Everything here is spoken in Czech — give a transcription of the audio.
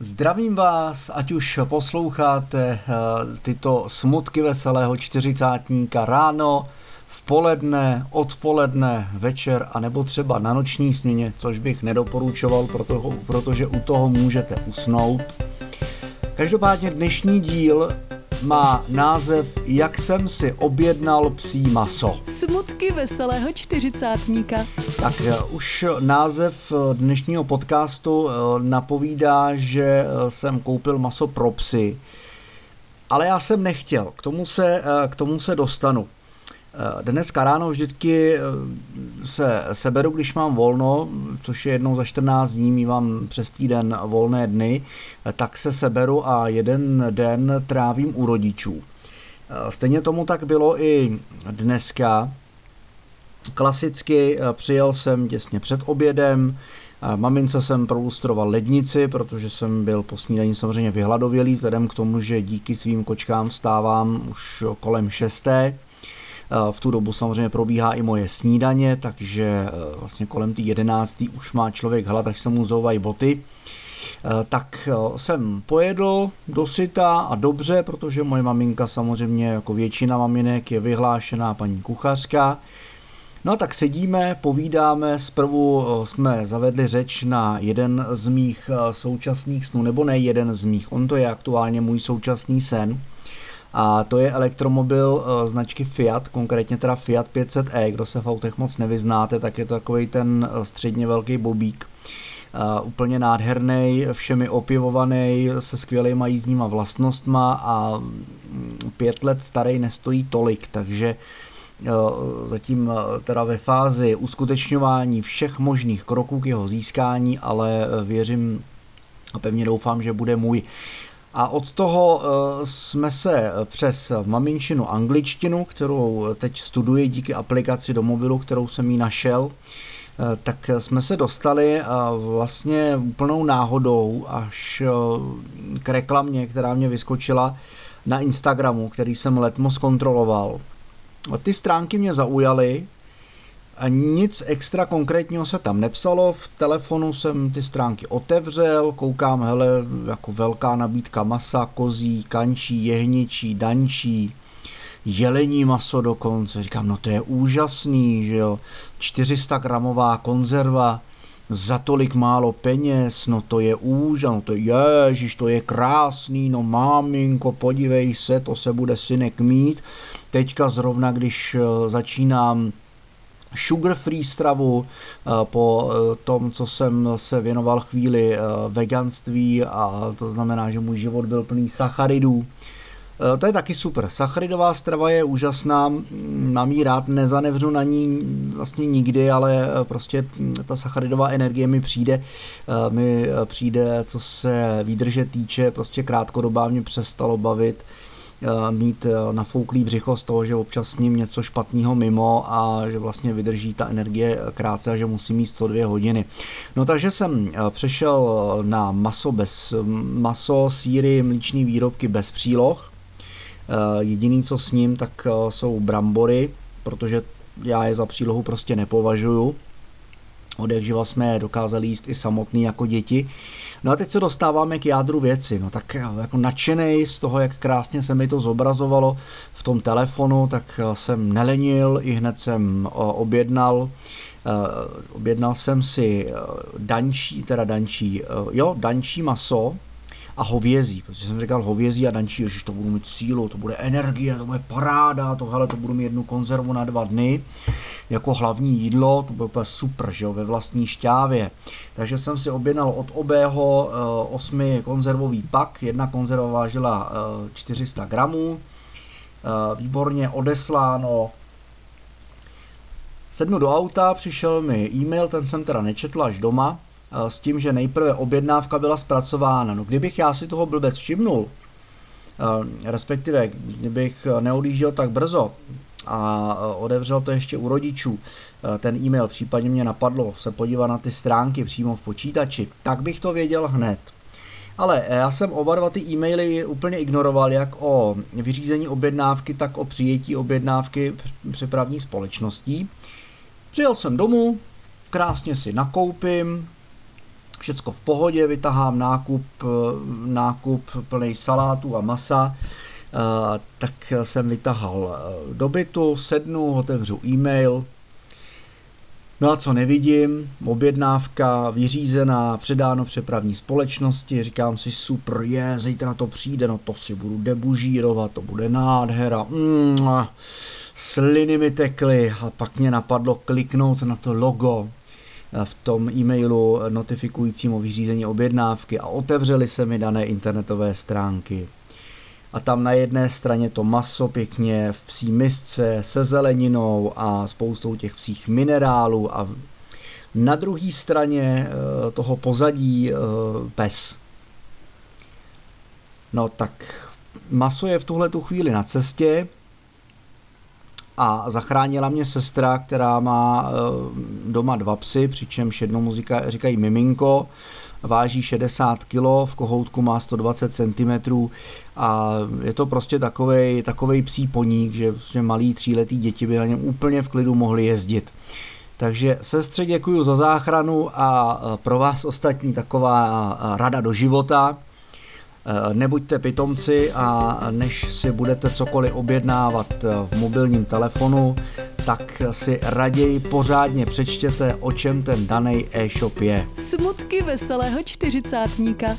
Zdravím vás, ať už posloucháte eh, tyto smutky veselého čtyřicátníka ráno, v poledne, odpoledne, večer a nebo třeba na noční směně, což bych nedoporučoval, protože u toho můžete usnout. Každopádně dnešní díl má název Jak jsem si objednal psí maso. Smutky veselého čtyřicátníka. Tak eh, už název eh, dnešního podcastu eh, napovídá, že jsem koupil maso pro psy, ale já jsem nechtěl, k tomu se, k tomu se dostanu. Eh, dneska ráno vždycky eh, se seberu, když mám volno, což je jednou za 14 dní, mývám přes týden volné dny, eh, tak se seberu a jeden den trávím u rodičů. Stejně tomu tak bylo i dneska. Klasicky přijel jsem těsně před obědem, Mamince jsem prolustroval lednici, protože jsem byl po snídaní samozřejmě vyhladovělý, vzhledem k tomu, že díky svým kočkám vstávám už kolem šesté. Eh, v tu dobu samozřejmě probíhá i moje snídaně, takže eh, vlastně kolem té jedenáctý už má člověk hlad, až se mu zouvají boty. Eh, tak jsem pojedl dosyta a dobře, protože moje maminka samozřejmě jako většina maminek je vyhlášená paní kuchařka. No a tak sedíme, povídáme, zprvu jsme zavedli řeč na jeden z mých současných snů, nebo ne jeden z mých, on to je aktuálně můj současný sen, a to je elektromobil uh, značky Fiat, konkrétně teda Fiat 500e, kdo se v autech moc nevyznáte, tak je to takový ten eh, středně velký bobík. Uh, úplně nádherný, všemi opivovaný, se skvělýma jízdníma vlastnostma a mm, pět let starý nestojí tolik, takže zatím teda ve fázi uskutečňování všech možných kroků k jeho získání, ale věřím a pevně doufám, že bude můj. A od toho eh, jsme se přes maminčinu angličtinu, kterou teď studuji díky aplikaci do mobilu, kterou jsem jí našel, eh, tak jsme se dostali vlastně úplnou náhodou až eh, k reklamě, která mě vyskočila na Instagramu, který jsem letmo zkontroloval. Ty stránky mě zaujaly, a nic extra konkrétního se tam nepsalo, v telefonu jsem ty stránky otevřel, koukám, hele, jako velká nabídka masa, kozí, kančí, jehničí, dančí, jelení maso dokonce, říkám, no to je úžasný, že jo, 400 gramová konzerva, za tolik málo peněz, no to je úžasný, no to je, ježiš, to je krásný, no máminko, podívej se, to se bude synek mít. Teďka zrovna, když eh, začínám sugar-free stravu eh, po eh, tom, co jsem se věnoval chvíli eh, veganství a to znamená, že můj život byl plný sacharidů. To je taky super. Sacharidová strava je úžasná, mám jí rád, nezanevřu na ní vlastně nikdy, ale prostě ta sacharidová energie mi přijde, mi přijde, co se výdrže týče, prostě krátkodobá mě přestalo bavit mít eh, nafouklý břicho z toho, že občas s ním něco špatného mimo a že vlastně vydrží ta energie krátce a že musí mít 102 hodiny. No takže jsem eh, přešel na maso bez maso, síry, mlíční výrobky bez příloh. Jediný, co s ním, tak jsou brambory, protože já je za přílohu prostě nepovažuju. Od jak živa jsme je dokázali jíst i samotný jako děti. No a teď se dostáváme k jádru věci. No tak jako nadšený z toho, jak krásně se mi to zobrazovalo v tom telefonu, tak jsem nelenil, i hned jsem objednal objednal jsem si dančí, teda dančí, jo, dančí maso, a hovězí, protože jsem říkal hovězí a dančí, že to budu mít sílu, to bude energie, to bude paráda, to, hele, to budu mít jednu konzervu na dva dny, jako hlavní jídlo, to bude úplně super, že jo, ve vlastní šťávě. Takže jsem si objednal od obého uh, osmi konzervový pak, jedna konzerva vážila uh, 400 gramů, uh, výborně odesláno, Sednu do auta, přišel mi e-mail, ten jsem teda nečetl až doma, Eh, s tím, že nejprve objednávka byla zpracována. No kdybych já si toho blbec všimnul, eh, respektive kdybych neodjížděl tak brzo a odevřel to ještě u rodičů, ten e-mail, případně mě napadlo se podívat na ty stránky přímo v počítači, tak bych to věděl hned. Ale já jsem oba dva ty e-maily úplně ignoroval, jak o vyřízení objednávky, tak o přijetí objednávky přepravní společností. Přijel jsem domů, krásně si nakoupím, všecko v pohodě, vytahám nákup, nákup plný salátů a masa, tak jsem vytahal do bytu, sednu, otevřu e-mail, No a co nevidím, objednávka vyřízená, předáno přepravní společnosti, říkám si super, je, zítra to přijde, no to si budu debužírovat, to bude nádhera, mm, sliny mi tekly a pak mě napadlo kliknout na to logo v tom e-mailu notifikujícím o vyřízení objednávky a otevřely se mi dané internetové stránky a tam na jedné straně to maso pěkně v psí misce se zeleninou a spoustou těch psích minerálů a na druhé straně eh, toho pozadí eh, pes. No tak maso je v tuhle tu chvíli na cestě a zachránila mě sestra, která má eh, doma dva psy, přičemž jednou říkají miminko, váží 60 kg, v kohoutku má 120 cm a je to prostě takovej, takovej psí poník, že prostě malý tříletý děti by na něm úplně v klidu mohli jezdit. Takže sestře děkuji za záchranu a pro vás ostatní taková rada do života. Eh, nebuďte pitomci a než si budete cokoliv objednávat eh, v mobilním telefonu, tak si raději pořádně přečtěte, o čem ten daný e-shop je. Smutky veselého čtyřicátníka.